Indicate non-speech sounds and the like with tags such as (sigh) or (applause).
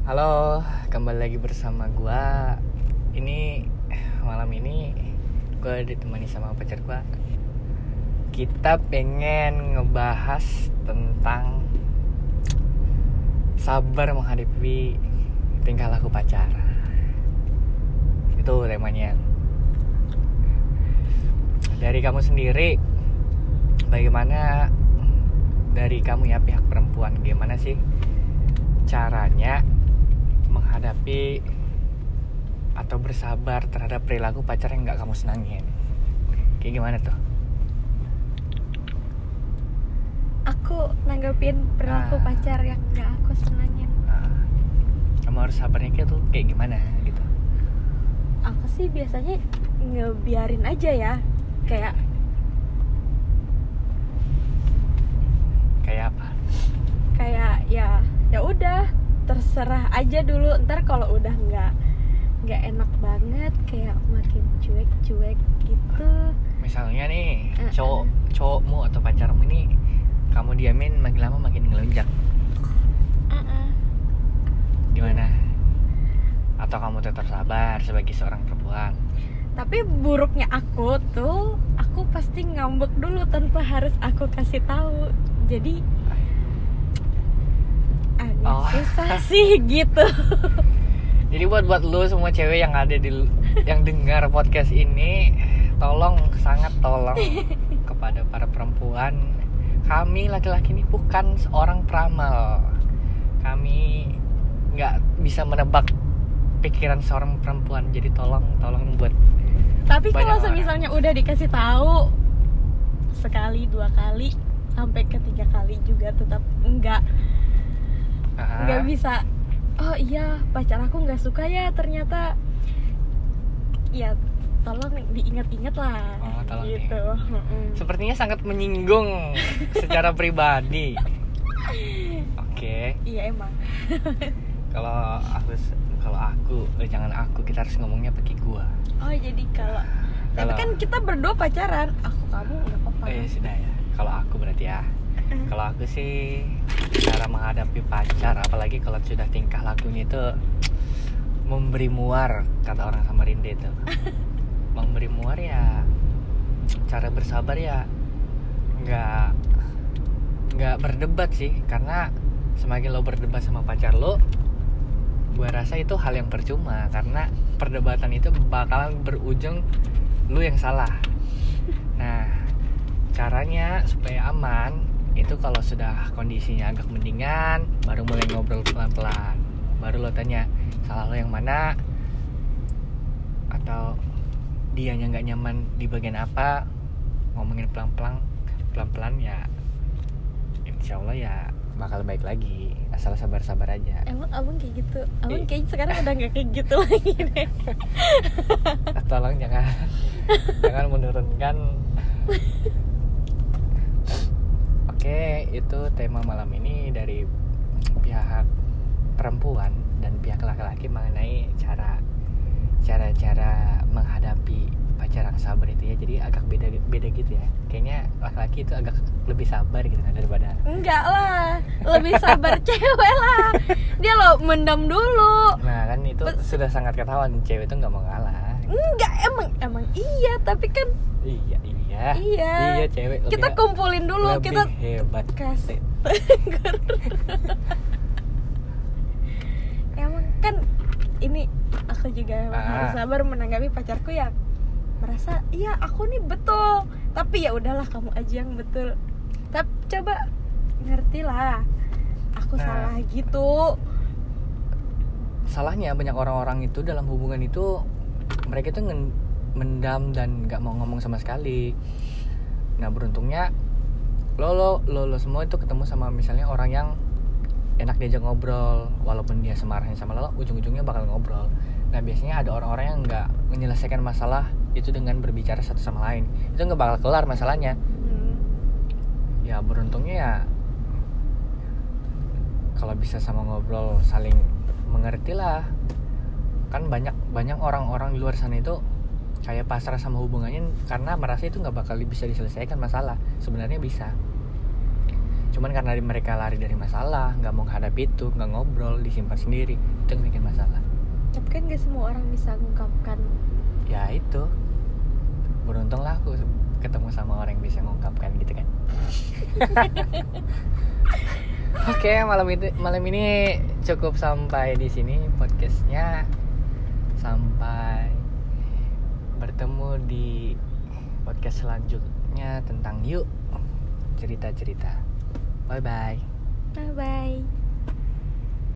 Halo, kembali lagi bersama gua. Ini malam ini gua ditemani sama pacar gua. Kita pengen ngebahas tentang sabar menghadapi tingkah laku pacar. Itu temanya. Dari kamu sendiri, bagaimana dari kamu ya pihak perempuan gimana sih caranya menghadapi atau bersabar terhadap perilaku pacar yang nggak kamu senangin. Kayak gimana tuh? Aku nanggepin perilaku Ah. pacar yang gak aku senangin. Nah, kamu harus sabarnya kayak tuh kayak gimana gitu? Aku sih biasanya ngebiarin aja ya kayak kayak apa? Kayak ya ya udah terserah aja dulu. Ntar kalau udah nggak nggak enak banget kayak makin cuek-cuek gitu. Misalnya nih Mm-mm. cowok cowokmu atau pacarmu ini kamu diamin makin lama makin ngelunjak. Uh-uh. gimana? Atau kamu tetap sabar sebagai seorang perempuan? Tapi buruknya aku tuh aku pasti ngambek dulu tanpa harus aku kasih tahu. Jadi agak Oh. susah (laughs) sih gitu Jadi buat buat lu semua cewek yang ada di yang dengar podcast ini, tolong sangat tolong (laughs) kepada para perempuan, kami laki-laki ini bukan seorang peramal. Kami nggak bisa menebak pikiran seorang perempuan. Jadi tolong tolong buat tapi kalau misalnya udah dikasih tahu sekali dua kali sampai ketiga kali juga tetap enggak nggak bisa oh iya pacar aku nggak suka ya ternyata ya tolong diingat-ingat lah Oh, tolong gitu Mm-mm. sepertinya sangat menyinggung secara pribadi. Oke. iya emang (laughs) Kalau aku kalau aku eh, jangan aku kita harus ngomongnya pakai gua. oh jadi kalau tapi kan kita berdua pacaran aku kamu nggak apa-apa Eh sudah ya. Kalau aku berarti ya. Kalau aku sih cara menghadapi pacar, apalagi kalau sudah tingkah lakunya itu memberi muar kata orang Samarinda itu. (laughs) memberi muar ya cara bersabar ya nggak nggak berdebat sih. Karena semakin lo berdebat sama pacar lo gue rasa itu hal yang percuma. Karena perdebatan itu bakalan berujung lu yang salah. (laughs) Nah caranya supaya aman itu kalau sudah kondisinya agak mendingan baru mulai ngobrol pelan-pelan. Baru lo tanya salah lo yang mana? Atau dianya nggak nyaman di bagian apa? Ngomongin pelan-pelan pelan-pelan ya insya Allah ya bakal baik lagi. Asal sabar-sabar aja. Emang abang kayak gitu? Abang Iya. kayak sekarang udah nggak kayak gitu (laughs) lagi deh. Tolong jangan jangan menurunkan (laughs) oke itu tema malam ini dari pihak perempuan dan pihak laki-laki mengenai cara cara-cara menghadapi pacar yang sabar itu ya. Jadi agak beda beda gitu ya. Kayaknya laki-laki itu agak lebih sabar gitu kan daripada enggak lah lebih sabar (laughs) cewek lah. Dia lo mendam dulu. Nah kan itu Bes- sudah sangat ketahuan cewek itu nggak mau ngalah enggak emang emang iya tapi kan iya iya Iya. iya cewek kita lebih- kumpulin dulu lebih kita hebat kasih (laughs) emang kan ini aku juga emang Ah. harus sabar menanggapi pacarku yang merasa iya aku nih betul tapi ya udahlah kamu aja yang betul tapi coba ngerti lah aku Nah. salah gitu salahnya banyak orang-orang itu dalam hubungan itu mereka itu mendam dan nggak mau ngomong sama sekali. Nah beruntungnya lo lo lo lo semua itu ketemu sama misalnya orang yang enak diajak ngobrol walaupun dia semarahin sama lo ujung-ujungnya bakal ngobrol. Nah biasanya ada orang-orang yang nggak menyelesaikan masalah itu dengan berbicara satu sama lain. Itu nggak bakal kelar masalahnya. Hmm. ya beruntungnya ya kalau bisa sama ngobrol saling mengerti lah kan banyak banyak orang-orang di luar sana itu kayak pasrah sama hubungannya karena merasa itu nggak bakal bisa diselesaikan masalah. Sebenarnya bisa. Cuman karena mereka lari dari masalah nggak mau menghadapi itu nggak ngobrol disimpan sendiri itu yang bikin masalah. Tapi kan gak semua orang bisa mengungkapkan. Ya itu. Beruntung lah aku ketemu sama orang yang bisa mengungkapkan gitu kan. (laughs) Oke malam itu malam ini cukup sampai di sini podcastnya sampai bertemu di podcast selanjutnya tentang yuk cerita-cerita. Bye bye bye bye